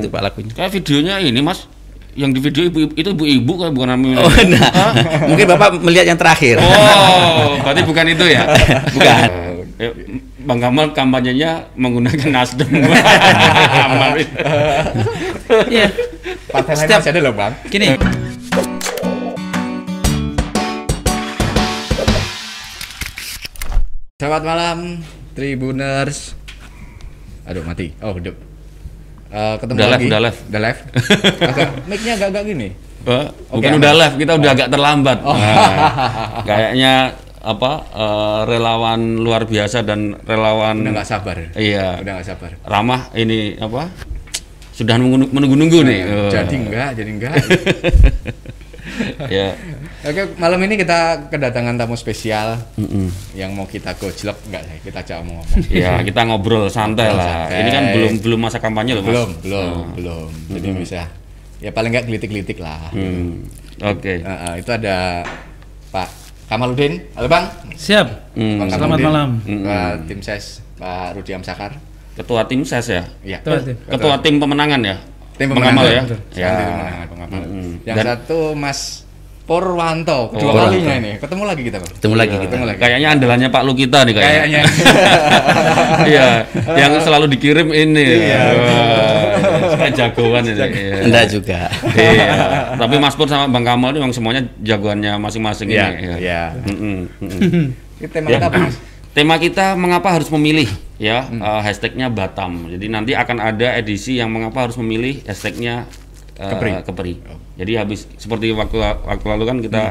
itu Pak lagunya. Kayak videonya ini Mas, yang di video ibu itu ibu-ibu kayak bukan namanya. Oh, nah. Mungkin Bapak melihat yang terakhir. Oh, berarti bukan itu ya? Bukan. Eh, Bang Kamal kampanyenya menggunakan Nasdem. Iya. Partai lain Setiap- masih ada loh bang. Gini. Selamat malam Tribuners. Aduh mati. Oh hidup. Eh, ketemu Udah lagi. live, udah live. Udah live. Agak mic-nya agak-agak gini. Eh, Oke, bukan aman. udah live, kita udah agak terlambat. Nah, kayaknya apa eh, relawan luar biasa dan relawan Udah nggak sabar. Iya. Udah nggak sabar. ramah ini apa? Sudah menunggu- menunggu-nunggu nih. Eh, Jadi enggak, jadi enggak. ya. Oke, malam ini kita kedatangan tamu spesial Mm-mm. yang mau kita gojlok enggak sih? Kita ajak ngomong. Ya, kita ngobrol santai Ngobrol lah. santai. Ini kan belum belum masa kampanye loh, Mas. belum, belum, belum. Jadi bisa ya paling enggak gelitik-gelitik lah. Hmm. Oke. Nah, ah, itu ada Pak Kamaludin. Halo Bang. Siap. Hmm. Bang Selamat Kamaludin. malam. Pak tim ses Pak Rudi Amsakar. Ketua tim ses ya. Iya. Ketua tim. Ketua tim pemenangan ya. Tim Kamal ya. Ya. Bang Kamal. Mm-mm. Yang Dan- satu Mas Purwanto, kedua Purwanto. kalinya ini. Ketemu lagi kita, Bang. Ketemu lagi kita. Ketemu lagi. Kayaknya andalannya Pak Lukita nih kayaknya. Kayaknya. Iya, yang selalu dikirim ini. Iya. Wah, Kayak jagoan ini. Iya. Anda juga. Iya. Tapi Mas Pur sama Bang Kamal itu memang semuanya jagoannya masing-masing Iya, ini. iya. Mm-mm, mm-mm. Ini tema Ya. kita apa, Mas? Tema kita mengapa harus memilih ya eh, hashtagnya Batam. Jadi nanti akan ada edisi yang mengapa harus memilih hashtagnya eh, Kepri. Kepri. Jadi habis seperti waktu waktu lalu kan kita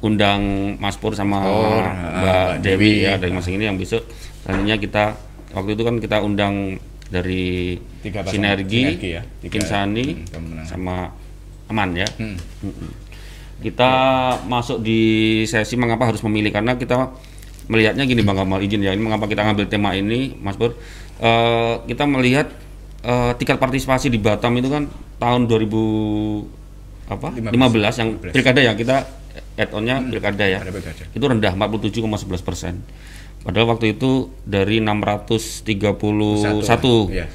undang Mas Pur sama Oh, Mbak Mbak Dewi Dewi. ya dari Mas ini yang besok selanjutnya kita waktu itu kan kita undang dari Tiga pasangan. Sinergi, Sinergi ya. Tiga. Kinsani Hmm, sama Aman ya. Hmm. Kita masuk di sesi mengapa harus memilih karena kita melihatnya gini Bang Kamal izin ya ini mengapa kita ngambil tema ini Mas Pur Eh, kita melihat eh, tingkat partisipasi di Batam itu kan tahun 2000 apa 15, 15. yang 15. pilkada ya kita add onnya pilkada ya pilkada. itu rendah 47,11 persen padahal waktu itu dari 631 Satu, iya.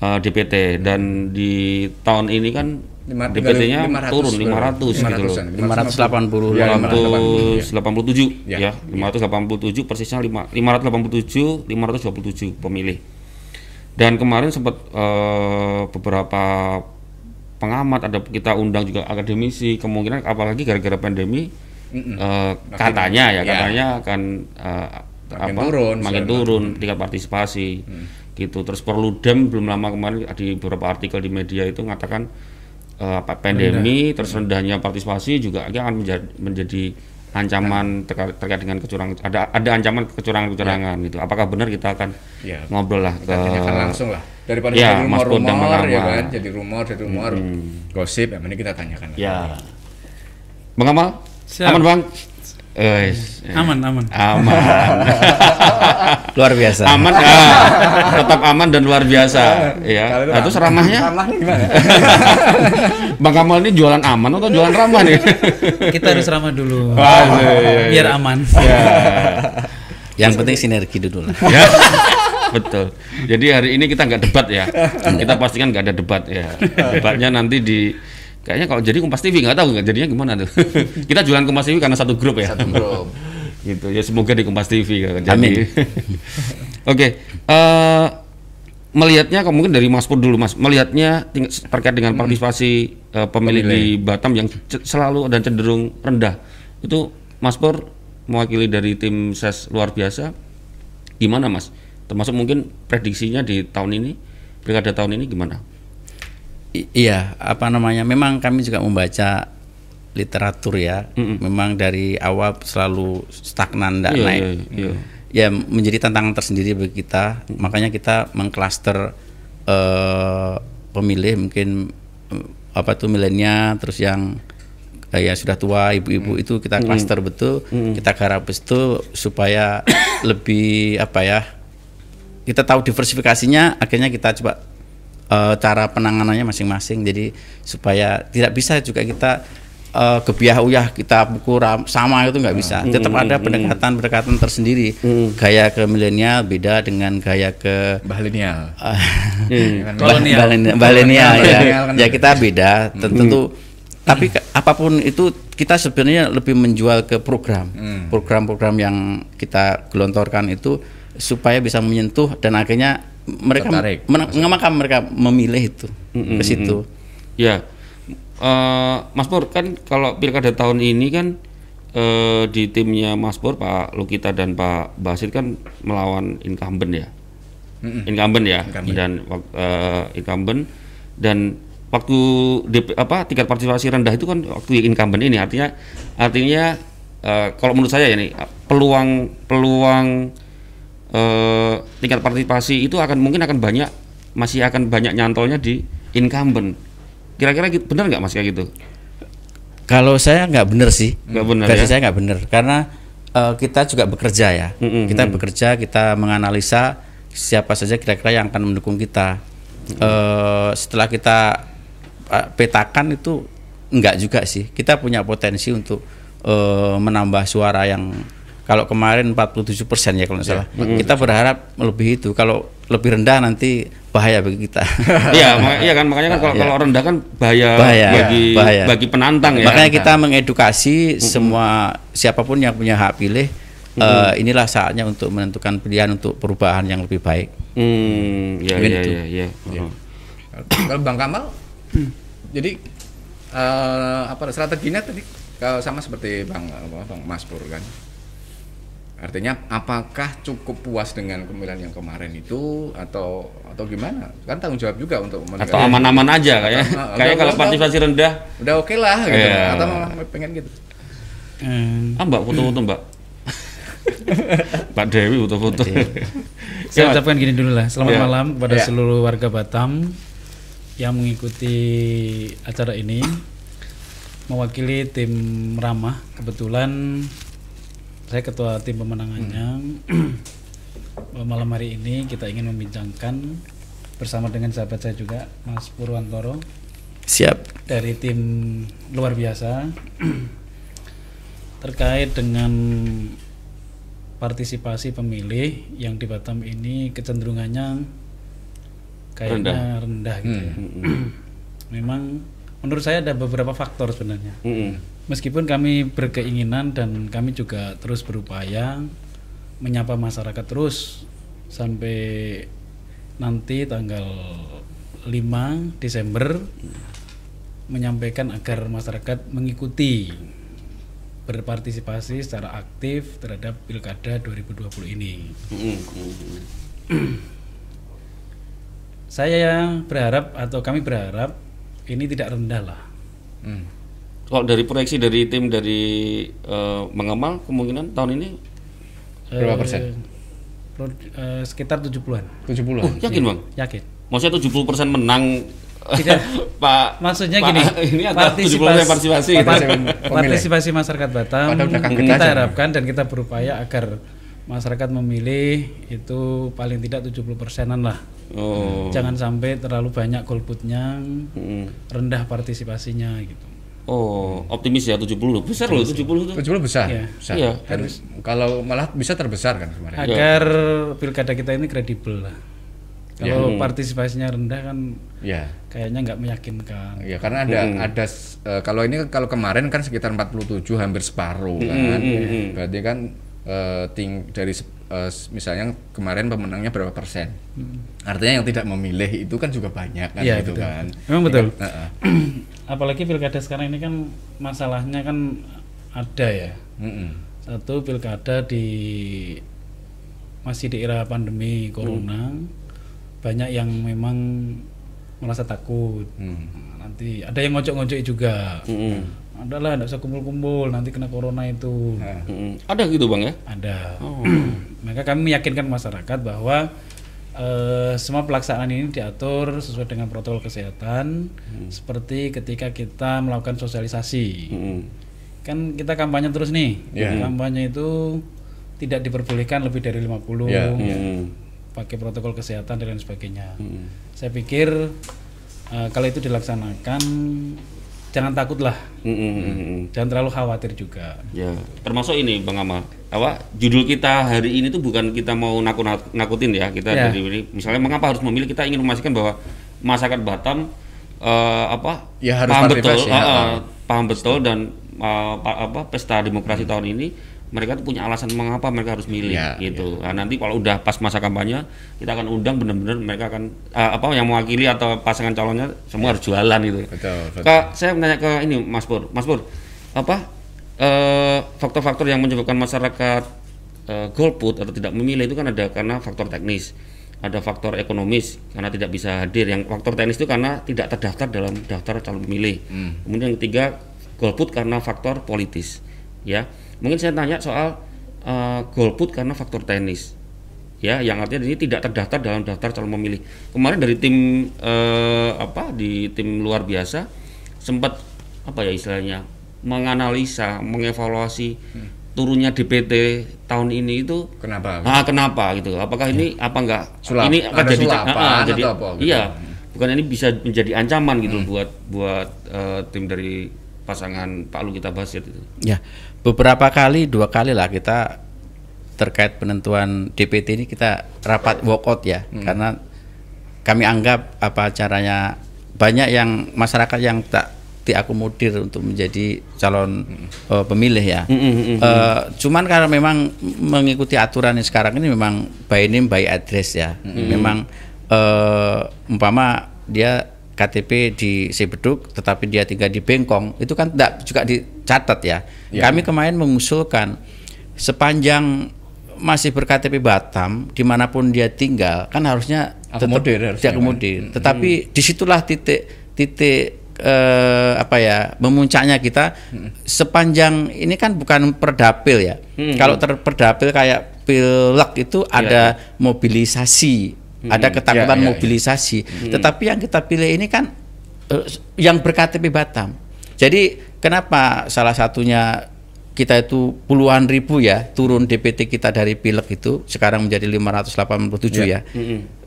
eh, DPT dan di tahun ini kan Lima- DPT-nya 500 turun 500 berapa? gitu loh 500-an. 580 Ya, 587 Ya. ya, 587 persisnya lima- 587 527 pemilih. Dan kemarin sempat eh, beberapa pengamat ada kita undang juga akademisi kemungkinan apalagi gara-gara pandemi Mm-mm. eh, katanya ya ya. katanya akan eh, Makin apa turun, makin turun tingkat partisipasi gitu terus Perludem belum lama kemarin di beberapa artikel di media itu mengatakan eh, apa pandemi terus rendahnya partisipasi juga akan menjadi, menjadi ancaman terkait, terkait dengan kecurangan ada ada ancaman kecurangan-kecurangan gitu. Apakah benar kita akan Ya. ngobrol lah Kita ke tanyakan langsung lah. Daripada Ya, rumor-rumor ya kan, jadi rumor, jadi rumor, gosip, yang ini kita tanyakan. ya. Bang Amal Siap. aman Bang Eh, Aman, aman. aman Luar biasa. aman ah, tetap aman dan luar biasa ya itu nah, terus ramah. ramahnya Ramahnya gimana? Bang Kamal ini jualan aman atau jualan ramah nih Kita harus ramah dulu. Iya, iya. Biar aman. ya, Yang penting sinergi dulu lah. ya. betul jadi hari ini kita nggak debat ya kita pastikan nggak ada debat ya debatnya nanti di kayaknya kalau jadi Kompas TV nggak tahu nggak jadinya gimana tuh. Kita jualan Kompas TV karena satu grup ya. Satu grup. gitu ya semoga di Kompas TV kan jadi. Amin. oke eh, melihatnya mungkin dari Mas Pur dulu Mas. Melihatnya terkait dengan partisipasi eh, pemilih, di Batam yang selalu dan cenderung rendah. Itu Mas Pur mewakili dari tim ses luar biasa. Gimana Mas? Termasuk mungkin prediksinya di tahun ini pilkada tahun ini gimana I- iya, apa namanya? Memang kami juga membaca literatur ya. Memang dari awal selalu stagnan, tidak Iya, naik. iya, iya. Ya menjadi tantangan tersendiri bagi kita. Makanya kita mengklaster eh, pemilih mungkin eh, apa tuh milenial, terus yang eh, ya sudah tua, ibu-ibu itu kita klaster betul, kita garap betul supaya lebih apa ya? Kita tahu diversifikasinya, akhirnya kita coba eh, cara penanganannya masing-masing jadi supaya tidak bisa juga kita eh, gebiah uyah kita pukul ram- sama itu nggak bisa. Tetap ada pendekatan-pendekatan tersendiri. Gaya ke milenial beda dengan gaya ke Linial. Kolonial. Kolonial. Balenial ya. Kan Ya kita beda tentu tapi ke- apa pun itu kita sebenarnya lebih menjual ke program. Program-program yang kita gelontorkan itu supaya bisa menyentuh dan akhirnya mereka Tertarik. men- mengapa mereka memilih itu ke situ. Ya, Eh, Mas Pur kan kalau pilkada tahun ini kan eh, di timnya Mas Pur Pak Lukita dan Pak Basit kan melawan incumbent ya, incumbent ya Incumbent. dan eh, incumbent dan waktu DP, apa tingkat partisipasi rendah itu kan waktu incumbent ini artinya artinya eh, kalau menurut saya ya nih peluang peluang eh, tingkat partisipasi itu akan mungkin akan banyak masih akan banyak nyantolnya di incumbent. Kira-kira gitu, benar nggak mas kayak gitu? Kalau saya nggak benar sih. Nggak benar Versi ya? saya nggak benar karena eh, kita juga bekerja ya. Mm-mm, kita bekerja, kita menganalisa siapa saja kira-kira yang akan mendukung kita. Eh, setelah kita eh, petakan itu enggak juga sih. Kita punya potensi untuk eh, menambah suara yang kalau kemarin 47% ya kalau nggak salah. Kita berharap lebih itu. Kalau lebih rendah nanti bahaya bagi kita. Iya, iya kan makanya kan kalau Iya. kalau rendah kan bahaya, Bahaya, bagi bahaya. bagi penantang ya. Makanya kita mengedukasi semua siapa pun yang punya hak pilih. eh, inilah saatnya untuk menentukan pilihan untuk perubahan yang lebih baik. Hmm, ya ya ya ya. Kalau Bang Kamal, jadi eh, apa strateginya tadi kalau sama seperti Bang apa, Bang Mas Pur kan. Artinya apakah cukup puas dengan pemilihan yang kemarin itu atau atau gimana? Kan tanggung jawab juga untuk Atau aman-aman aja kayak Atau- kayak kalau partisipasi rendah. Udah oke lah gitu. Iya. Atau malah pengen gitu. Hmm. Ah Mbak foto-foto Mbak. Mbak Dewi foto-foto. Saya Ya, ucapkan gini dulu lah. Selamat Ya. malam kepada Ya. seluruh warga Batam yang mengikuti acara ini. Mewakili tim Ramah, kebetulan saya ketua tim pemenangannya. malam hari ini kita ingin membincangkan bersama dengan sahabat saya juga, Mas Purwantoro Siap. dari tim luar biasa terkait dengan partisipasi pemilih yang di Batam ini kecenderungannya kayaknya rendah, gitu ya. Memang menurut saya ada beberapa faktor sebenarnya. Mm-mm. Meskipun kami berkeinginan dan kami juga terus berupaya menyapa masyarakat terus sampai nanti tanggal 5 Desember menyampaikan agar masyarakat mengikuti berpartisipasi secara aktif terhadap Pilkada 2020 ini. Saya berharap atau kami berharap ini tidak rendah lah. Hmm. Kalau dari proyeksi dari tim dari eh, mengamal kemungkinan tahun ini Berapa Eh, persen? pro- eh, sekitar 70-an. 70 oh, yakin Bang? Yakin. Maksudnya 70% menang Tidak. Pak Maksudnya Pak- gini, ini atau 70% partisipasi gitu. par- Pemilih. partisipasi masyarakat Batam kita aja. harapkan dan kita berupaya agar masyarakat memilih itu paling tidak 70 persenan lah. Oh. Jangan sampai terlalu banyak golputnya, Mm. rendah partisipasinya gitu. Oh, optimis ya 70. Besar loh 70 itu. 70 besar. Iya. besar. Iya. Dan kalau malah bisa terbesar kan kemarin. Agar pilkada kita ini kredibel lah. Kalau partisipasinya rendah kan Iya. kayaknya nggak meyakinkan. Ya karena ada ada s- eh, kalau ini kalau kemarin kan sekitar 47 hampir separuh kan. Berarti kan eh, ting dari s- misalnya kemarin pemenangnya berapa persen. Artinya yang tidak memilih itu kan juga banyak kan Iya, gitu betul. kan. Memang betul. Heeh. Apalagi pilkada sekarang ini kan masalahnya kan ada ya. Mm-mm. Satu pilkada di masih di era pandemi corona banyak yang memang merasa takut. Hmm. Nanti ada yang ngocok-ngocok juga. Mm-mm. Adalah tidak usah kumpul-kumpul nanti kena corona itu. Nah, Mm-mm. Ada gitu Bang ya? Ada. Maka kami meyakinkan masyarakat bahwa eh, semua pelaksanaan ini diatur sesuai dengan protokol kesehatan seperti ketika kita melakukan sosialisasi. Mm-mm. Kan kita kampanye terus nih. Iya. Kampanye itu tidak diperbolehkan lebih dari 50 Iya. Mm-mm. pakai protokol kesehatan dan lain sebagainya. Mm-mm. Saya pikir eh, kalau itu dilaksanakan jangan takut lah, Mm, mm, mm, mm. jangan terlalu khawatir juga. Ya, termasuk ini Bang Amal. Apa judul kita hari ini tuh bukan kita mau nakut nakutin ya. Kita Ya. dari ini misalnya mengapa harus memilih kita ingin memastikan bahwa masyarakat Batam eh, apa Ya, harus paham betul, partisipasi, ya. ah, paham betul dan pa- apa pesta demokrasi tahun ini mereka tuh punya alasan mengapa mereka harus milih Ya, gitu. Nah, nanti kalau udah pas masa kampanye kita akan undang benar-benar mereka akan eh, apa yang mewakili atau pasangan calonnya semua harus jualan gitu. Betul, betul. Kak, saya menanya ke ini Mas Pur. Mas Pur, apa eh, faktor-faktor yang menyebabkan masyarakat eh, golput atau tidak memilih itu kan ada karena faktor teknis, ada faktor ekonomis karena tidak bisa hadir. Yang faktor teknis itu karena tidak terdaftar dalam daftar calon pemilih. Kemudian yang ketiga golput karena faktor politis. Ya, mungkin saya tanya soal eh, golput karena faktor teknis. Ya yang artinya ini tidak terdaftar dalam daftar calon pemilih. Kemarin dari tim eh, apa di tim luar biasa sempat apa ya istilahnya menganalisa mengevaluasi turunnya DPT tahun ini itu Kenapa? ah kenapa gitu? Apakah ini apa enggak? Sulap- ini akan ada jadi sulapan ah, ah, jadi atau apa gitu? iya. Bukan ini bisa menjadi ancaman gitu buat buat eh, tim dari pasangan Pak Lukita Basit itu Ya, beberapa kali, dua kali lah kita terkait penentuan DPT ini kita rapat walkout ya, karena kami anggap apa caranya banyak yang masyarakat yang tak diakomodir untuk menjadi calon eh, pemilih ya. Eh, cuman karena memang mengikuti aturan yang sekarang ini memang by name by address ya. Memang eh, umpama dia KTP di Sebeduk tetapi dia tinggal di Bengkong itu kan tidak juga dicatat ya. Kami kemarin mengusulkan sepanjang masih berKTP Batam di mana pun dia tinggal kan harusnya tetap Akomodir diakomodir. Tetapi di situlah titik titik eh, apa ya memuncaknya kita. Sepanjang ini kan bukan perdapil ya. Kalau ter- perdapil kayak pilek itu ada mobilisasi, ada ketakutan Ya, ya, ya. mobilisasi. Tetapi yang kita pilih ini kan eh, yang berKTP Batam. Jadi kenapa salah satunya kita itu puluhan ribu ya turun DPT kita dari pilek itu sekarang menjadi 587 ya.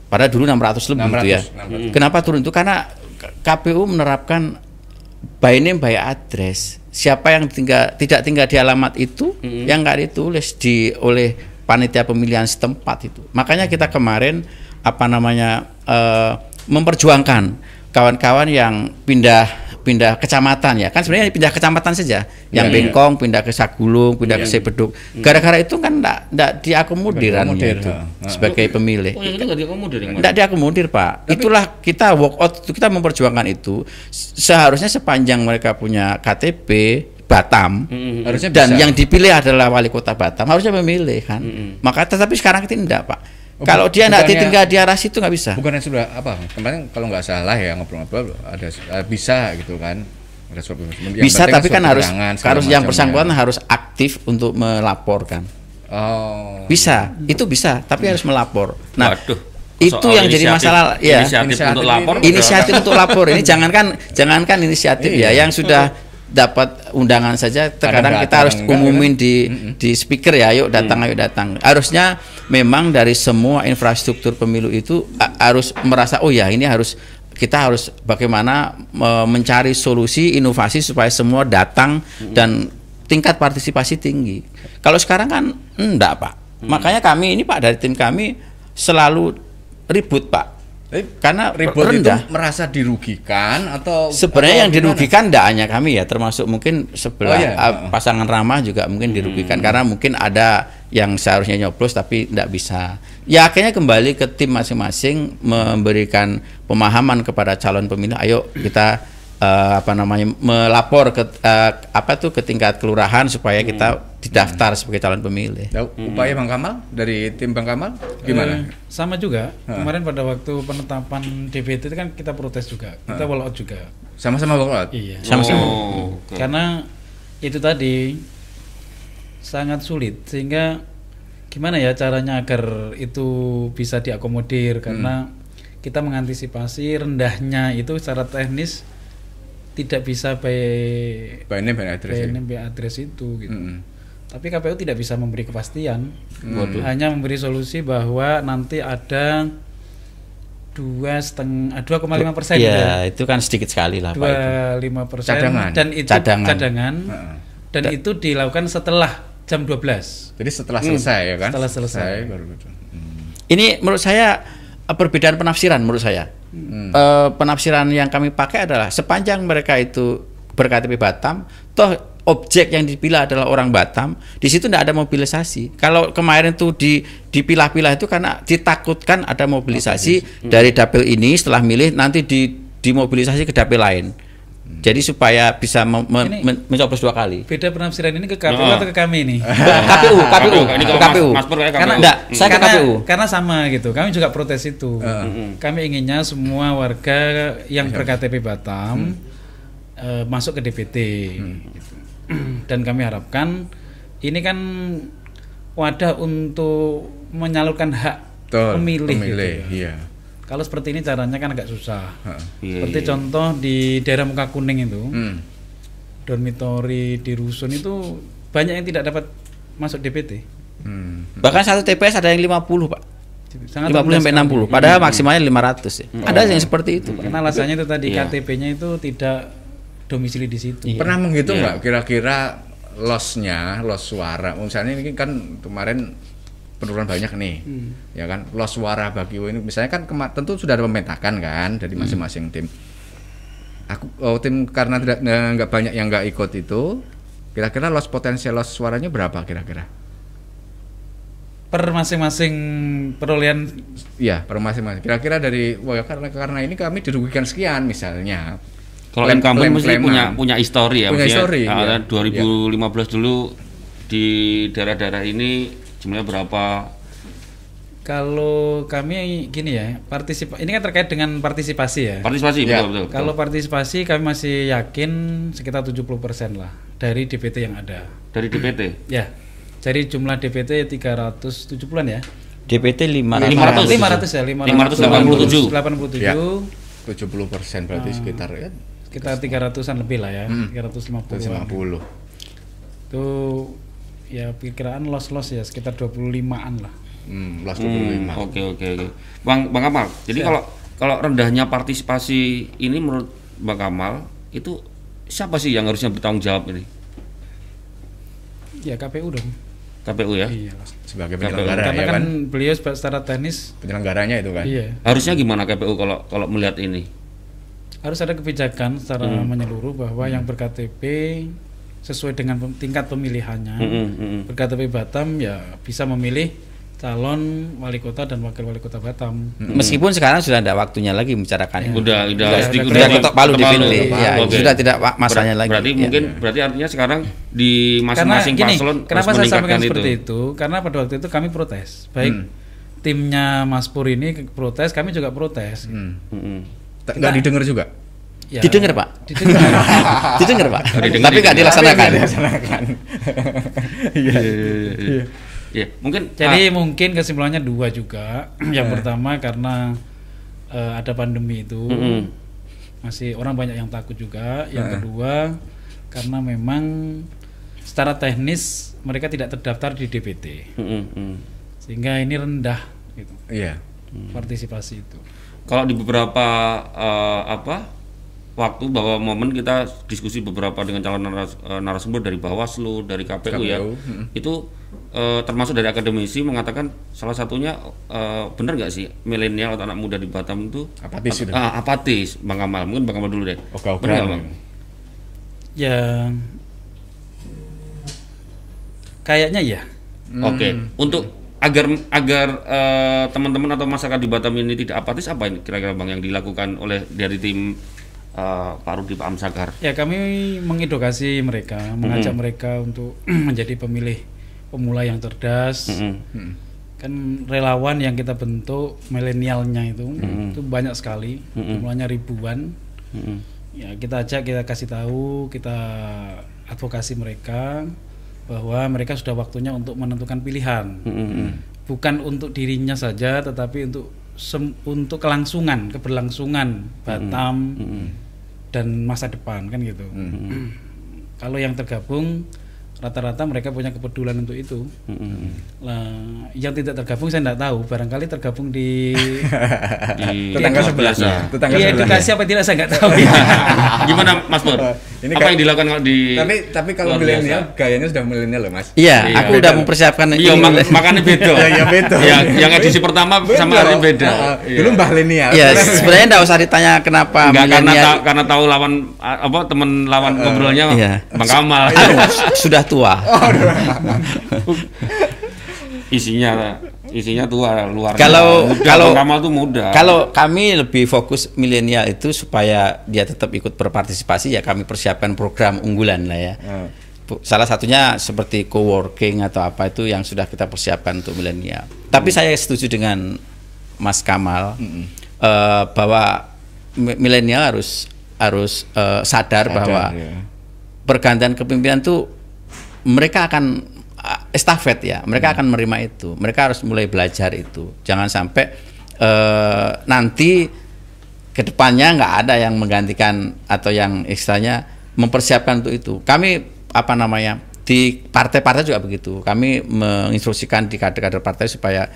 Padahal dulu 600 lebih itu ya. 600. Kenapa turun itu? Karena KPU menerapkan by name by address. Siapa yang tinggal tidak tinggal di alamat itu yang nggak ditulis di oleh panitia pemilihan setempat itu. Makanya kita kemarin apa namanya eh, memperjuangkan kawan-kawan yang pindah pindah kecamatan ya. Kan sebenarnya pindah kecamatan saja. Yang Iya, Bengkong pindah ke Sagulung pindah ke Sebeduk. Gara-gara itu kan enggak enggak diakomodir Nggak diakomodir, itu ha. sebagai pemilih. oh itu nggak diakomodir diakomodir pak. Itulah kita walk out itu kita memperjuangkan itu. Seharusnya sepanjang mereka punya KTP Batam Harusnya dan bisa. yang dipilih adalah wali kota Batam harusnya memilih kan. Maka tetapi sekarang tidak pak Oh, kalau dia tidak bukannya- ditinggal di arah situ nggak bisa Bukannya sudah apa? Kemarin kalau nggak salah ya ngobrol-ngobrol ada eh, bisa gitu kan. Ada surat yang bisa tapi kan harus harus yang bersangkutan harus aktif untuk melaporkan Oh. bisa itu bisa tapi harus melapor nah Waduh. itu Soal yang jadi masalah ya inisiatif, Inisiatif untuk ini- lapor inisiatif untuk lapor ini jangankan jangankan inisiatif ya Iya. yang sudah dapat undangan saja terkadang Kadang kita harus umumin di di speaker ya ayo datang ayo datang. Harusnya memang dari semua infrastruktur pemilu itu a- harus merasa oh ya ini harus kita harus bagaimana me- mencari solusi inovasi supaya semua datang dan tingkat partisipasi tinggi. Kalau sekarang kan enggak pak. Makanya kami ini pak dari tim kami selalu ribut pak karena ribut rendah itu merasa dirugikan atau Sebenarnya atau yang gimana? dirugikan tidak hanya kami ya, termasuk mungkin sebelah Oh, iya. uh, pasangan ramah juga mungkin dirugikan karena mungkin ada yang seharusnya nyoblos tapi tidak bisa. Ya akhirnya kembali ke tim masing-masing memberikan pemahaman kepada calon pemilih. Ayo kita uh, apa namanya melapor ke uh, apa tuh ke tingkat kelurahan supaya kita didaftar sebagai calon pemilih. Ya, upaya Bang Kamal dari tim Bang Kamal gimana? Eh, sama juga. Kemarin pada waktu penetapan DPT itu kan kita protes juga. Kita walk out juga. Sama-sama Kamal? Iya. Sama-sama. Oh, oke. Karena itu tadi sangat sulit sehingga gimana ya caranya agar itu bisa diakomodir karena kita mengantisipasi rendahnya itu secara teknis tidak bisa by By name and address by name, by address itu gitu. Mm-mm. Tapi KPU tidak bisa memberi kepastian. Waduh. Hanya memberi solusi bahwa nanti ada dua setengah dua koma lima persen gitu ya. Itu kan sedikit sekali lah Pak. dua itu. lima persen Cadangan. dan itu Cadangan. cadangan, dan itu dilakukan setelah jam 12 Jadi setelah selesai ya kan? Setelah selesai. baru gitu. Hmm. Ini menurut saya eh, perbedaan penafsiran menurut saya. Hmm. Eh, penafsiran yang kami pakai adalah sepanjang mereka itu berKTP Batam, toh objek yang dipilih adalah orang Batam, di situ tidak ada mobilisasi. Kalau kemarin tuh di dipilah-pilah itu karena ditakutkan ada mobilisasi dari dapil ini setelah milih nanti di dimobilisasi ke dapil lain. Jadi supaya bisa me- me- Ini- men- mencoblos dua kali. beda penafsiran ini ke KPU Oh. atau ke kami nih KPU, KPU, Ini ke kalau KPU. Mas, Mas karena KPU. Enggak, saya ke karena, KPU. karena sama gitu kami juga protes itu kami inginnya semua warga yang berKTP Batam eh, masuk ke DPT gitu. dan kami harapkan ini kan wadah untuk menyalurkan hak Betul, pemilih, pemilih, gitu. iya. kalau seperti ini caranya kan agak susah Iya, seperti iya. contoh di daerah Muka Kuning itu Hmm. dormitori di rusun itu banyak yang tidak dapat masuk DPT Hmm. Bahkan satu TPS ada yang 50, Pak. sangat 50 sampai rendah 60. sekali. Padahal maksimalnya 500 ya. Ada yang seperti itu, Pak. Karena alasannya itu tadi Iya. KTP-nya itu tidak domisili di situ. Pernah menghitung Iya. nggak kira-kira lossnya, loss suara? Misalnya ini kan kemarin penurunan banyak nih, ya kan? Loss suara bagi ini, misalnya kan kema- tentu sudah ada memetakan kan dari masing-masing tim. Aku oh, tim karena tidak eh, nggak banyak yang nggak ikut itu, kira-kira loss potensial loss suaranya berapa kira-kira? Per masing-masing perolehan Iya, per masing-masing. Kira-kira dari, wah karena karena ini kami dirugikan sekian misalnya. Kalau incumbent mesti punya punya histori ya. Punya maksudnya, histori, iya. 2015 dulu di daerah-daerah ini jumlahnya berapa? kalau kami gini ya, partisipa ini kan terkait dengan partisipasi ya. Partisipasi Iya. betul betul. betul. Kalau partisipasi kami masih yakin sekitar 70% lah dari DPT yang ada. dari DPT Ya. Jadi jumlah DPT 370-an ya. DPT 500. 500. 500 ya, 587. 587. Ya. 70 persen berarti sekitar ya Sekitar 300-an lebih lah ya, Hmm. 350. 150. Itu ya perkiraan loss-loss ya sekitar 25-an lah. Hmm, loss Hmm, 25. Oke oke oke. Bang Bang Kamal. Jadi kalau kalau rendahnya partisipasi ini menurut Bang Kamal itu siapa sih yang harusnya bertanggung jawab ini? Ya KPU dong. KPU ya. Iya. Sebagai KPU. penyelenggara Karena ya kan kan. beliau secara teknis Penyelenggaranya itu kan. iya Harusnya gimana KPU kalau kalau melihat ini? Harus ada kebijakan secara menyeluruh bahwa yang berKTP sesuai dengan pem- tingkat pemilihannya. Mm-mm, mm-mm. Berktp Batam ya bisa memilih calon wali kota dan wakil wali kota Batam. Meskipun sekarang sudah tidak waktunya lagi membicarakan itu. Udah udah Sudah, sudah udah ketok palu dipilih. Ya, Oke. sudah tidak Ber- lagi. Berarti Ya. mungkin berarti artinya sekarang di masing-masing paslon kenapa harus saya sampaikan meningkatkan seperti itu? Karena pada waktu itu kami protes. Baik Hmm. timnya Mas Pur ini protes, kami juga protes. Hmm. Mm-mm. Tak- Nggak didengar juga. Ya, Didengar, Pak. didengar. Didengar, Pak. Didengar, Tapi nggak dilaksanakan. Dilaksanakan. Iya iya iya. Iya, mungkin Jadi ah, mungkin kesimpulannya dua juga. Yang Eh. pertama karena eh, ada pandemi itu Mm-mm. masih orang banyak yang takut juga. Eh. Yang kedua karena memang secara teknis mereka tidak terdaftar di DPT mm. sehingga ini rendah gitu, Iya. partisipasi itu. Kalau di beberapa eh, apa waktu bahwa momen kita diskusi beberapa dengan calon naras- eh, narasumber dari Bawaslu, dari KPU, ya. KPU, mm. Itu eh, termasuk dari akademisi mengatakan salah satunya eh, benar nggak sih milenial atau anak muda di Batam itu Apatis itu. Ah, apatis, Bang Kamal. Mungkin Bang Kamal dulu deh. Ogah-ogahan. Benar nggak, Bang? Ya kayaknya ya. Oke, untuk agar agar eh, teman-teman atau masyarakat di Batam ini tidak apatis apa ini kira-kira Bang yang dilakukan oleh dari tim eh, Pak Rudi Pak Amsakar? Ya kami mengedukasi mereka, mengajak mereka untuk menjadi pemilih pemula yang cerdas. Mm-mm. Hmm. Kan relawan yang kita bentuk milenialnya itu itu banyak sekali, jumlahnya ribuan. Mm-mm. Ya kita ajak, kita kasih tahu, kita advokasi mereka bahwa mereka sudah waktunya untuk menentukan pilihan. Mm-mm. Bukan untuk dirinya saja, tetapi untuk sem- untuk kelangsungan, keberlangsungan Batam Mm-mm. dan masa depan kan gitu. Kalau yang tergabung rata-rata mereka punya kepedulian untuk itu. Lah, yang tidak tergabung saya tidak tahu. Barangkali tergabung di Di Tetangga sebelah. biasa. Tetangga Iya, sebelah. edukasi apa tidak saya nggak tahu. Gimana Mas Pur? Ini Apa kayak- yang dilakukan kalau di Tapi tapi kalau milenial gayanya sudah milenial loh, Mas. Iya, Iya. aku udah mempersiapkan Iya, ini. mak- makanya beda. Iya, iya, beda. Yang, yang edisi pertama sama hari beda. Heeh. Iya. Dulu Mbah Lenial. Ya, sebenarnya enggak usah ditanya kenapa Enggak karena ta- karena tahu lawan apa teman lawan ngobrolnya Iya. Bang Kamal. Sudah tua. isinya isinya tua luar. Kalau- muda. kalau- Kamal tuh muda. Kalau kami lebih fokus milenial itu supaya dia tetap ikut berpartisipasi ya kami persiapkan program unggulan lah ya. Hmm. Salah satunya seperti co-working atau apa itu yang sudah kita persiapkan untuk milenial. Tapi saya setuju dengan Mas Kamal eh, bahwa mi- milenial harus harus eh, sadar, Sadar, bahwa ya. pergantian kepemimpinan itu mereka akan uh, estafet ya. Mereka akan menerima itu. Mereka harus mulai belajar itu. Jangan sampai eh, nanti ke depannya nggak ada yang menggantikan atau yang istilahnya mempersiapkan untuk itu. Kami apa namanya di partai-partai juga begitu. Kami menginstruksikan di kader-kader partai supaya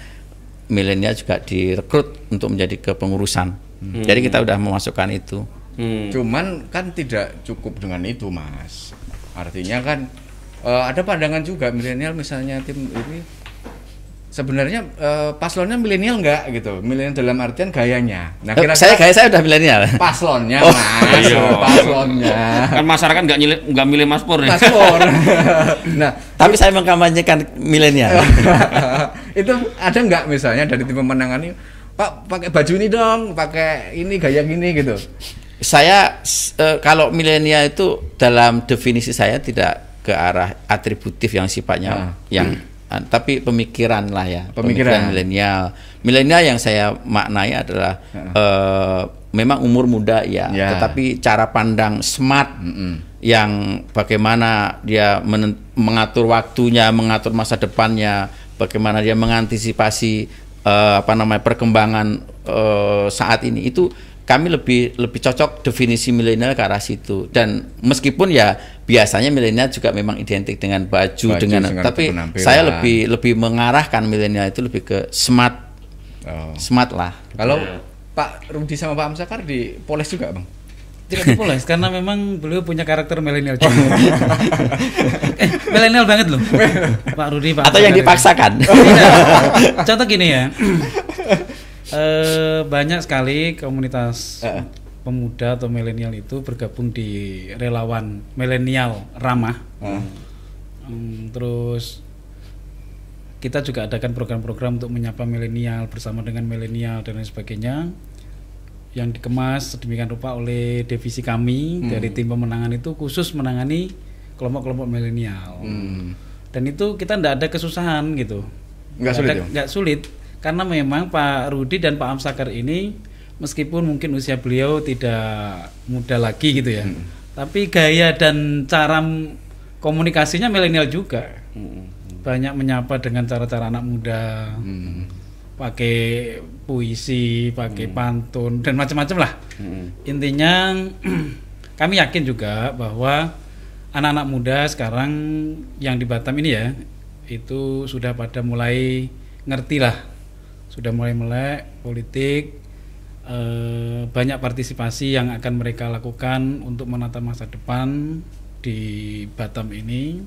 milenial juga direkrut untuk menjadi kepengurusan. Jadi kita udah memasukkan itu. Hmm. Cuman kan tidak cukup dengan itu, Mas. Artinya kan eh, ada pandangan juga milenial misalnya tim ini sebenarnya eh, paslonnya milenial enggak gitu. Milenial dalam artian gayanya. Nah, Eh, kira-kira saya gaya saya udah milenial paslonnya, Oh, Mas. iya. Paslonnya. Kan masyarakat nggak nyilih nggak milih Mas Pur ya. Paslon. nah, Tapi saya mengkampanyekan milenial. itu ada nggak misalnya dari tim pemenangan ini Pak pakai baju ini dong, pakai ini gaya gini gitu. saya eh, kalau milenial itu dalam definisi saya tidak ke arah atributif yang sifatnya Ah. yang ah, tapi pemikiran lah ya. Pemikiran. milenial. Milenial yang saya maknai adalah eh, memang umur muda ya, Ya. tetapi cara pandang smart Mm-mm. yang bagaimana dia mengatur waktunya, mengatur masa depannya, bagaimana dia mengantisipasi eh, apa namanya perkembangan eh, saat ini itu kami lebih lebih cocok definisi milenial ke arah situ dan meskipun ya biasanya milenial juga memang identik dengan baju, Baju dengan dengan tapi saya lebih lebih mengarahkan milenial itu lebih ke smart Oh. smart lah Kalau Pak Rudi sama Pak Amsakar di Poles juga, Bang. Tidak dipoles karena memang beliau punya karakter milenial juga. eh, milenial banget loh. Pak Rudi, Pak atau yang Amsakar. dipaksakan Tidak. Contoh gini ya. Eh, banyak sekali komunitas Eh. pemuda atau milenial itu bergabung di relawan milenial ramah. Hmm, terus kita juga adakan program-program untuk menyapa milenial bersama dengan milenial dan lain sebagainya yang dikemas sedemikian rupa oleh divisi kami dari tim pemenangan itu khusus menangani kelompok-kelompok milenial. Hmm. Dan itu kita tidak ada kesusahan gitu. Nggak sulit ada- ya? nggak sulit karena memang Pak Rudi dan Pak Amsakar ini meskipun mungkin usia beliau tidak muda lagi gitu ya. Hmm. Tapi gaya dan cara komunikasinya milenial juga. Banyak menyapa dengan cara-cara anak muda. Hmm. Pakai puisi, pakai pantun dan macam-macam lah. Hmm. Intinya kami yakin juga bahwa anak-anak muda sekarang yang di Batam ini ya itu sudah pada mulai ngerti lah, sudah mulai melek politik, eh, banyak partisipasi yang akan mereka lakukan untuk menata masa depan di Batam ini,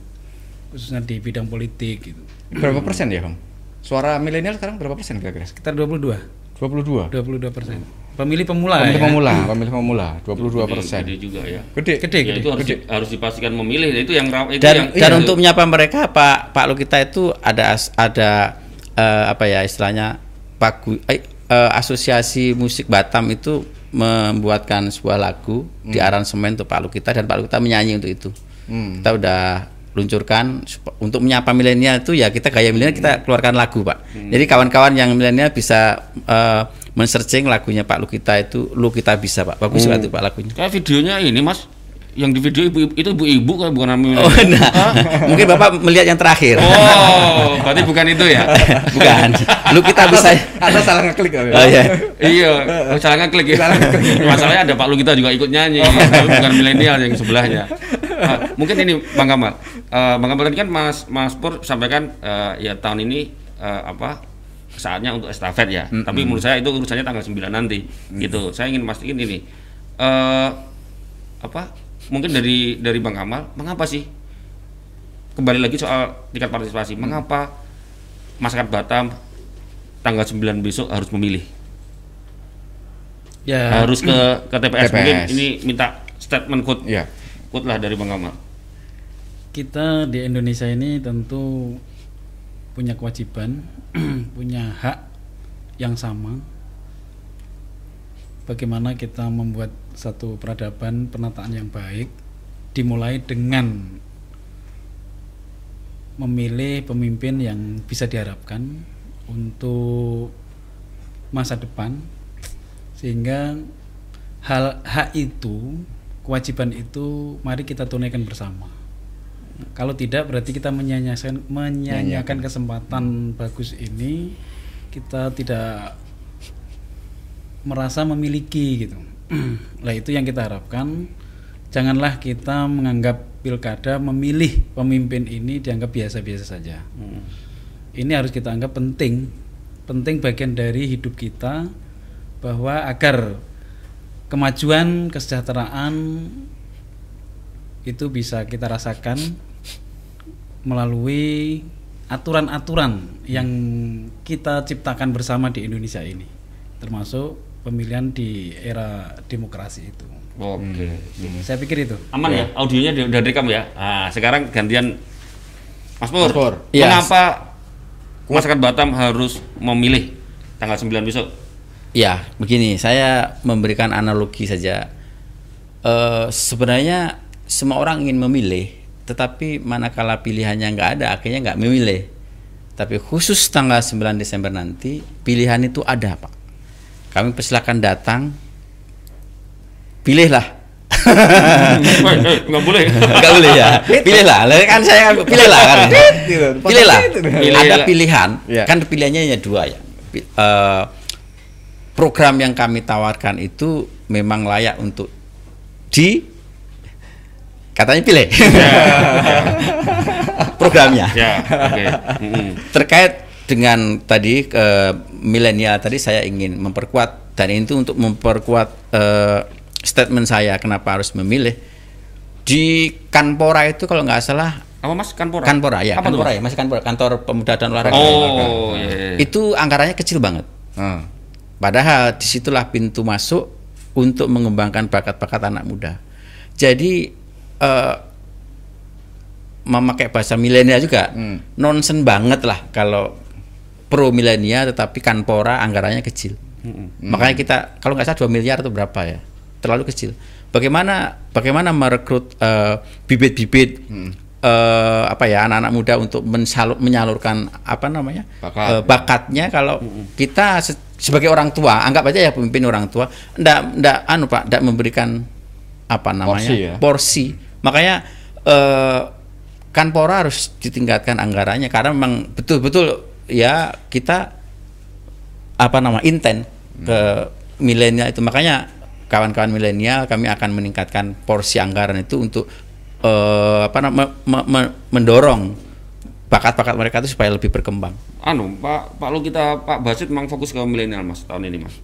khususnya di bidang politik gitu. Berapa persen ya, Bang? Suara milenial sekarang berapa persen kira-kira? Sekitar 22, 22. 22 persen. Pemilih pemula Pemilih ya. pemula, pemilih pemula, 22 Gede- persen. gede juga ya. Gede. Gede, Ya, gede. itu harus, di- harus dipastikan memilih itu yang itu dan yang dan iya. untuk menyapa mereka Pak Pak Lukita itu ada ada eh, apa ya istilahnya pagu eh, eh, asosiasi musik Batam itu membuatkan sebuah lagu di aransemen untuk Pak Lukita dan Pak Lukita menyanyi untuk itu. Hmm. kita udah luncurkan untuk menyapa milenial itu ya kita gaya milenial kita keluarkan lagu Pak. Jadi kawan-kawan yang milenial bisa eh, men-searching lagunya Pak Lukita itu lu kita bisa Pak. Bagus banget itu Pak lagunya. Kayak videonya ini Mas yang di video ibu itu ibu-ibu kan bukan namanya Oh, nah, mungkin Bapak melihat yang terakhir. Oh, berarti bukan itu ya? Bukan. Lu kita bisa Atau salah ngeklik kali. Oh iya. iya, salah ngeklik ya. Masalahnya ada Pak Lu kita juga ikut nyanyi, Oh. bukan milenial yang sebelahnya. Ah, mungkin ini Bang Kamal. Eh, Bang Kamal tadi kan Mas Mas Pur sampaikan eh, ya tahun ini eh, apa saatnya untuk estafet ya. Tapi menurut saya itu urusannya tanggal 9 nanti. Gitu. Saya ingin mastiin ini. Eh apa? Mungkin dari dari Bang Kamal, mengapa sih kembali lagi soal tingkat partisipasi. Mengapa masyarakat Batam tanggal 9 besok harus memilih? Ya, Harus ke ke TPS. Mungkin TPS. ini minta statement quote Iya. quote lah dari Bang Kamal. kita di Indonesia ini tentu punya kewajiban, punya hak yang sama. Bagaimana kita membuat satu peradaban penataan yang baik, dimulai dengan memilih pemimpin yang bisa diharapkan untuk masa depan, sehingga hal hak itu, kewajiban itu, mari kita tunaikan bersama. Kalau tidak berarti kita menyanyikan menyanyikan kesempatan bagus ini kita tidak merasa memiliki gitu. Lah itu yang kita harapkan. Janganlah kita menganggap pilkada memilih pemimpin ini dianggap biasa-biasa saja. Ini harus kita anggap penting, penting bagian dari hidup kita bahwa agar kemajuan kesejahteraan itu bisa kita rasakan melalui aturan-aturan yang kita ciptakan bersama di Indonesia ini, termasuk pemilihan di era demokrasi itu. Oke. Saya pikir itu. Aman ya? Audionya udah direkam ya? Nah, sekarang gantian Mas Pur. Mas Pur. Iya. Mengapa masyarakat Batam harus memilih tanggal 9 besok? Ya, begini, saya memberikan analogi saja. Eh, sebenarnya semua orang ingin memilih, tetapi manakala pilihannya nggak ada, akhirnya nggak memilih. Tapi khusus tanggal 9 Desember nanti, pilihan itu ada, Pak. Kami persilakan datang, pilihlah. Nggak boleh. Enggak boleh ya. Pilihlah. Lah kan saya pilihlah kan. Pilihlah. Pilih- Ada pilihan. Ya. Kan pilihannya hanya dua ya. Eh, program yang kami tawarkan itu memang layak untuk di katanya pilih. Programnya. ya, oke. Mm-mm. Terkait dengan tadi eh, milenial tadi saya ingin memperkuat dan itu untuk memperkuat eh, statement saya kenapa harus memilih di Kanpora itu kalau nggak salah Apa Mas Kanpora? Kanpora ya Apa Kanpora Mas? ya masih Kanpora kantor pemuda dan olahraga Oh, iya. iya. itu anggarannya kecil banget Ah. padahal di situlah pintu masuk untuk mengembangkan bakat-bakat anak muda jadi eh, memakai bahasa milenial juga Hmm. nonsen banget lah kalau pro milenial tetapi Kanpora anggarannya kecil. Makanya kita kalau nggak salah 2 miliar atau berapa ya terlalu kecil. Bagaimana bagaimana merekrut eh, bibit-bibit eh, apa ya anak-anak muda untuk mensalur- menyalurkan apa namanya Bakat. eh, bakatnya? Kalau kita se- sebagai orang tua anggap aja ya pemimpin orang tua ndak ndak anu Pak ndak memberikan apa namanya Porsi ya? porsi. makanya eh, Kanpora harus ditingkatkan anggarannya karena memang betul-betul ya kita apa nama intent ke milenial itu makanya kawan-kawan milenial kami akan meningkatkan porsi anggaran itu untuk eh, apa nama me- me- mendorong bakat-bakat mereka itu supaya lebih berkembang. Anu, Pak Pak Lu kita Pak Basit memang fokus ke milenial Mas tahun ini Mas.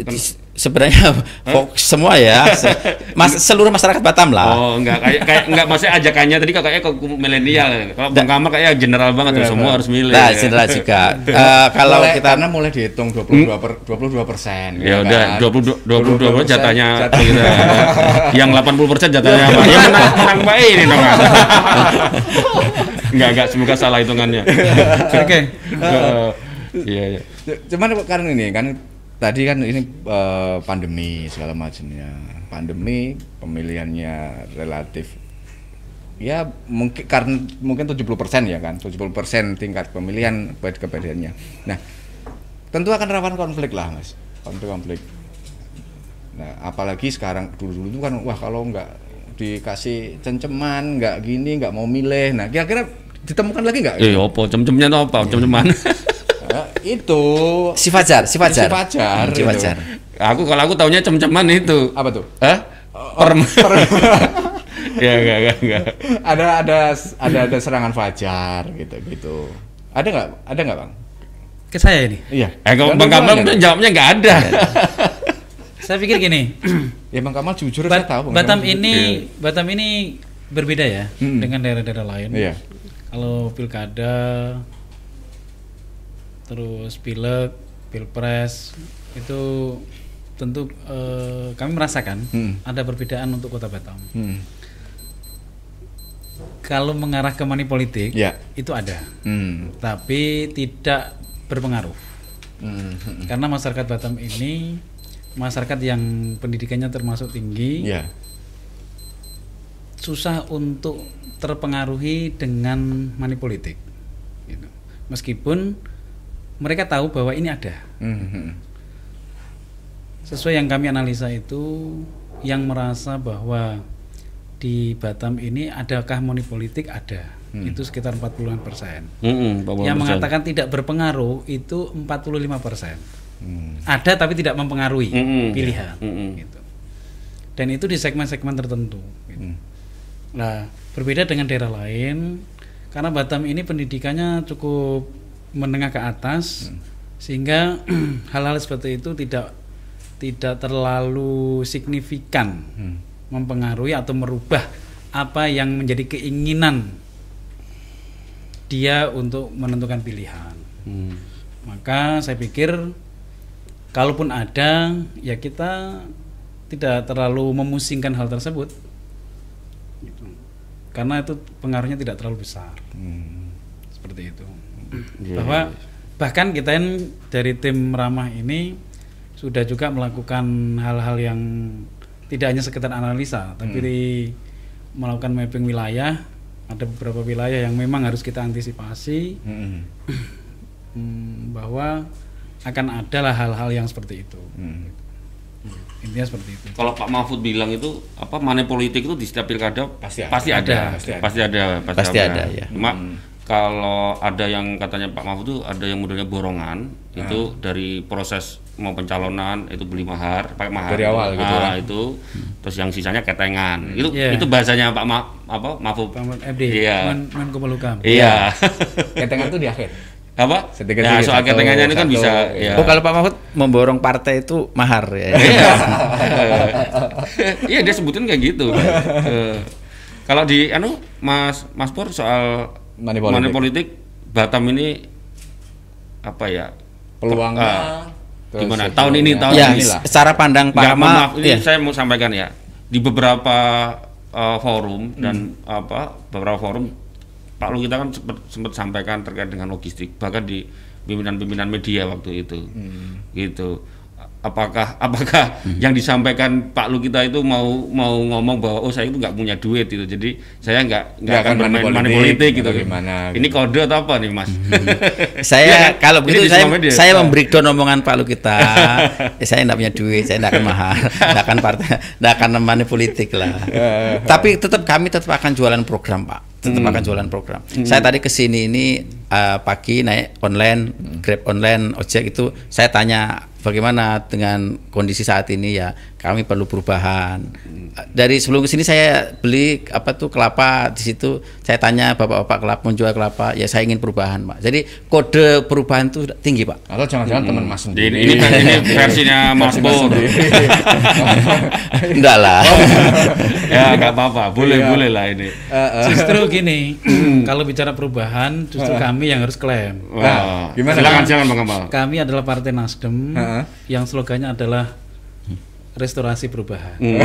Di- sebenarnya fokus semua ya, Se- mas seluruh masyarakat Batam lah. Oh, enggak kayak kayak enggak maksudnya ajakannya tadi kok kayaknya ke milenial. Kalau Bang Kamal kayaknya general banget tuh semua harus milih. Nah, ya. general juga. Eh, kalau Mulai- kita karena mulai dihitung 22 per 22 persen. Ya udah 22 22 persen jatahnya jatah- kita. Yang 80 persen jatahnya Pak. Yang menang menang Pak ini dong. Enggak enggak semoga salah hitungannya. Oke. Eh, Iya iya. Cuman karena ini kan tadi kan ini eh, pandemi segala macamnya. Pandemi pemilihannya relatif ya mungkin karena mungkin 70% ya kan 70% tingkat pemilihan buat kepedaannya. Nah, tentu akan rawan konflik lah, Mas. Konflik konflik. Nah, apalagi sekarang dulu-dulu itu kan wah kalau nggak dikasih cenceman, nggak gini, nggak mau milih. Nah, kira-kira ditemukan lagi nggak? Eh opo cem-cemnya tuh apa? Cem-ceman. Nah, itu si Fajar, si Fajar. Si Fajar, Hmm, Si itu. Fajar. aku kalau aku taunya cem-ceman itu. apa tuh? Hah? per ya enggak enggak enggak ada ada ada ada serangan fajar gitu gitu. Ada nggak? Ada nggak bang? Ke saya ini. Iya. eh kalau bang Kamal tuh jawabnya nggak ada Saya pikir gini, Ya bang Kamal jujur Ba- saya tahu. Bang Batam Kamal. ini Batam ini berbeda ya Hmm. dengan daerah-daerah lain. Iya. Kalau pilkada, terus pileg, pilpres itu tentu eh, kami merasakan Hmm. ada perbedaan untuk kota Batam. Hmm. Kalau mengarah ke money politik Ya. itu ada, Hmm. tapi tidak berpengaruh Hmm. hmm. karena masyarakat Batam ini masyarakat yang pendidikannya termasuk tinggi. Ya. susah untuk terpengaruhi dengan money politik. Gitu. Meskipun mereka tahu bahwa ini ada. Hmm. hmm. Sesuai yang kami analisa itu, yang merasa bahwa di Batam ini adakah money politik ada. Hmm. Itu sekitar 40-an persen. Mm-mm, Pak Yang mengatakan tidak berpengaruh itu 45 persen. Hmm. Ada tapi tidak mempengaruhi Mm-mm. pilihan. Mm-mm. Gitu. Dan itu di segmen-segmen tertentu. gitu. Hmm. Nah, berbeda dengan daerah lain, karena Batam ini pendidikannya cukup menengah ke atas, sehingga hal-hal seperti itu tidak tidak terlalu signifikan Hmm. mempengaruhi atau merubah apa yang menjadi keinginan dia untuk menentukan pilihan. Hmm. Maka saya pikir kalaupun ada ya kita tidak terlalu memusingkan hal tersebut. Gitu. Karena itu pengaruhnya tidak terlalu besar. Hmm. Seperti itu. Iya, Bahwa bahkan kita yang dari tim ramah ini sudah juga melakukan hal-hal yang tidak hanya sekedar analisa, tapi di- melakukan mapping wilayah. Ada beberapa wilayah yang memang harus kita antisipasi Hmm. hmm, bahwa akan ada lah hal-hal yang seperti itu. Hmm. Intinya seperti itu. Kalau Pak Mahfud bilang itu apa money politik itu di setiap pilkada Pasti ada. pasti ada, Pasti ada. pasti ada, Pasti ada, ya. Cuma kalau ada yang katanya Pak Mahfud itu ada yang modelnya borongan Ah. itu dari proses mau pencalonan itu beli mahar, pakai mahar Dari itu. awal gitu Ah, kan? itu terus yang sisanya ketengan. Itu Iya. itu bahasanya Pak Ma, apa Mahfud. Pak Mahfud MD, Iya. Men- Menko Polhukam. Iya. Ketengan tuh di akhir. apa? Sedikit-sedikit, Ya, soal satu- ketengannya itu kan satu, bisa iya. ya. Oh kalau Pak Mahfud memborong partai itu mahar ya. Iya. Iya dia sebutin kayak gitu. Eh, Kalau di anu Mas Mas Pur soal Money politik. politik, Batam ini apa ya? Peluangnya. Ah, terus gimana? Tahun ini, ya, tahun ya, ini inilah. secara pandang Pak Amal, maaf, ini ya. saya mau sampaikan ya. Di beberapa eh, forum dan apa beberapa forum Pak Lu kita kan sempat, sempat sampaikan terkait dengan logistik bahkan di pimpinan-pimpinan media waktu itu gitu apakah apakah yang disampaikan Pak Lu kita itu mau mau ngomong bahwa oh saya itu nggak punya duit itu jadi saya nggak nggak Nggak akan bermain money politik gitu gimana, ini gitu. kode atau apa nih mas saya Iya kan? kalau Ini begitu saya media. saya membreakdown omongan Pak Lukita. ya, saya tidak punya duit, saya tidak akan mahal, tidak akan partai, tidak akan money politik lah. Tapi tetap kami tetap akan jualan program Pak, tetap akan jualan program. Saya tadi ke sini ini eh, pagi naik online, grab online, ojek itu saya tanya bagaimana dengan kondisi saat ini ya kami perlu perubahan. Dari sebelum ke sini saya beli apa tuh kelapa di situ saya tanya bapak-bapak kelapa menjual kelapa ya saya ingin perubahan pak. Jadi kode perubahan itu tinggi pak. Atau jangan-jangan teman Mas Di- sendiri. ini, ini versinya Mas Versi Mas sendiri. Enggak lah. ya nggak apa-apa boleh Iya. boleh lah ini Justru gini, kalau bicara perubahan, justru kami yang harus klaim. Wah, Nah, gimana? silakan silakan Bang Kamal Kami adalah Partai Nasdem yang slogannya adalah restorasi perubahan. Hmm.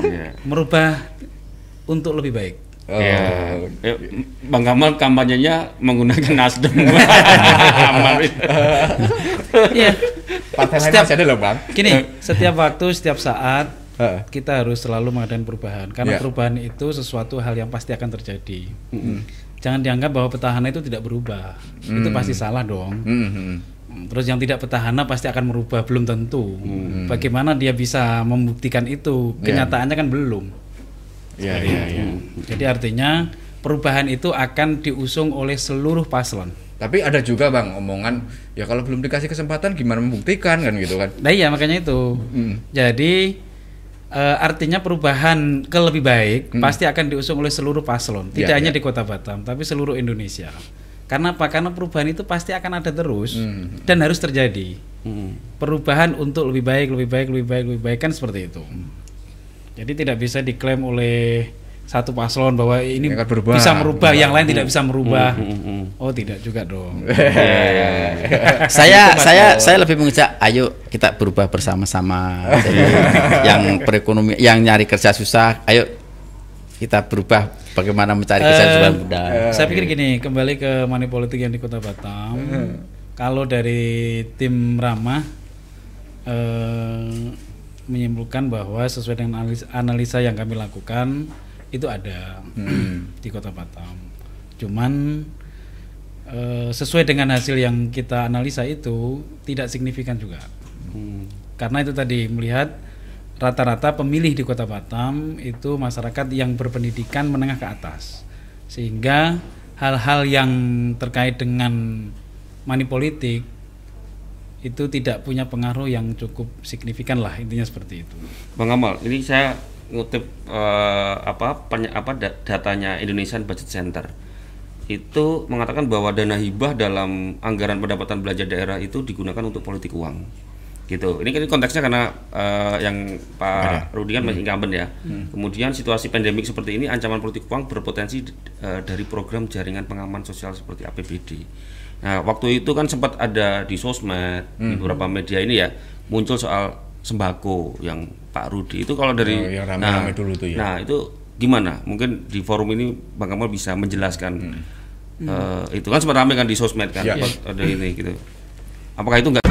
Iya. Merubah untuk lebih baik. Oh. Ya, ya, Bang Kamal kampanyenya menggunakan Nasdem. Kamal. Iya. Partai lain Setiap- masih ada loh bang. Gini, setiap waktu, setiap saat Heeh. kita harus selalu mengadakan perubahan karena Iya. perubahan itu sesuatu hal yang pasti akan terjadi. Jangan dianggap bahwa petahana itu tidak berubah. Itu pasti salah dong. Hmm, hmm. Terus yang tidak petahana pasti akan merubah belum tentu. Bagaimana dia bisa membuktikan itu? Iya. Kenyataannya kan belum. Iya iya iya. Jadi artinya perubahan itu akan diusung oleh seluruh paslon. Tapi ada juga bang omongan ya kalau belum dikasih kesempatan gimana membuktikan kan gitu kan. Nah iya makanya itu. Hmm. Jadi Eh, artinya perubahan ke lebih baik pasti akan diusung oleh seluruh paslon, tidak Ya, hanya ya. di Kota Batam, tapi seluruh Indonesia. Karena apa? Karena perubahan itu pasti akan ada terus Hmm. dan harus terjadi. Hmm. Perubahan untuk lebih baik, lebih baik, lebih baik, lebih baik kan seperti itu. Jadi tidak bisa diklaim oleh satu paslon bahwa ini Akan berubah. bisa merubah, yang lain tidak bisa merubah. Hmm, hmm, hmm. Oh tidak juga dong. saya saya saya lebih mengajak ayo kita berubah bersama-sama Jadi, yang perekonomian yang nyari kerja susah ayo kita berubah bagaimana mencari kerja Eh, susah mudah Saya pikir gini, kembali ke money politik yang di Kota Batam. Kalau dari tim Ramah eh, menyimpulkan bahwa sesuai dengan analis- analisa yang kami lakukan itu ada di Kota Batam. Cuman eh, sesuai dengan hasil yang kita analisa itu tidak signifikan juga. Hmm. Karena itu tadi melihat rata-rata pemilih di Kota Batam itu masyarakat yang berpendidikan menengah ke atas. Sehingga hal-hal yang terkait dengan money politik itu tidak punya pengaruh yang cukup signifikan lah intinya seperti itu. Bang Amal, ini saya ngutip eh, apa apa da- datanya Indonesian Budget Center. Itu mengatakan bahwa dana hibah dalam anggaran pendapatan belanja daerah itu digunakan untuk politik uang. Gitu. Ini kan konteksnya karena eh, yang Pak Rudi kan masih incumbent ya. Kemudian situasi pandemik seperti ini ancaman politik uang berpotensi eh, dari program jaringan pengaman sosial seperti APBD. Nah, waktu itu kan sempat ada di sosmed, di beberapa media ini ya, muncul soal sembako yang Pak Rudi itu kalau dari Oh, yang rame-rame dulu tuh ya. Nah, itu gimana? Mungkin di forum ini Bang Kamal bisa menjelaskan eh, itu kan sempat rame kan di sosmed kan Ya. ada ini gitu. Apakah itu nggak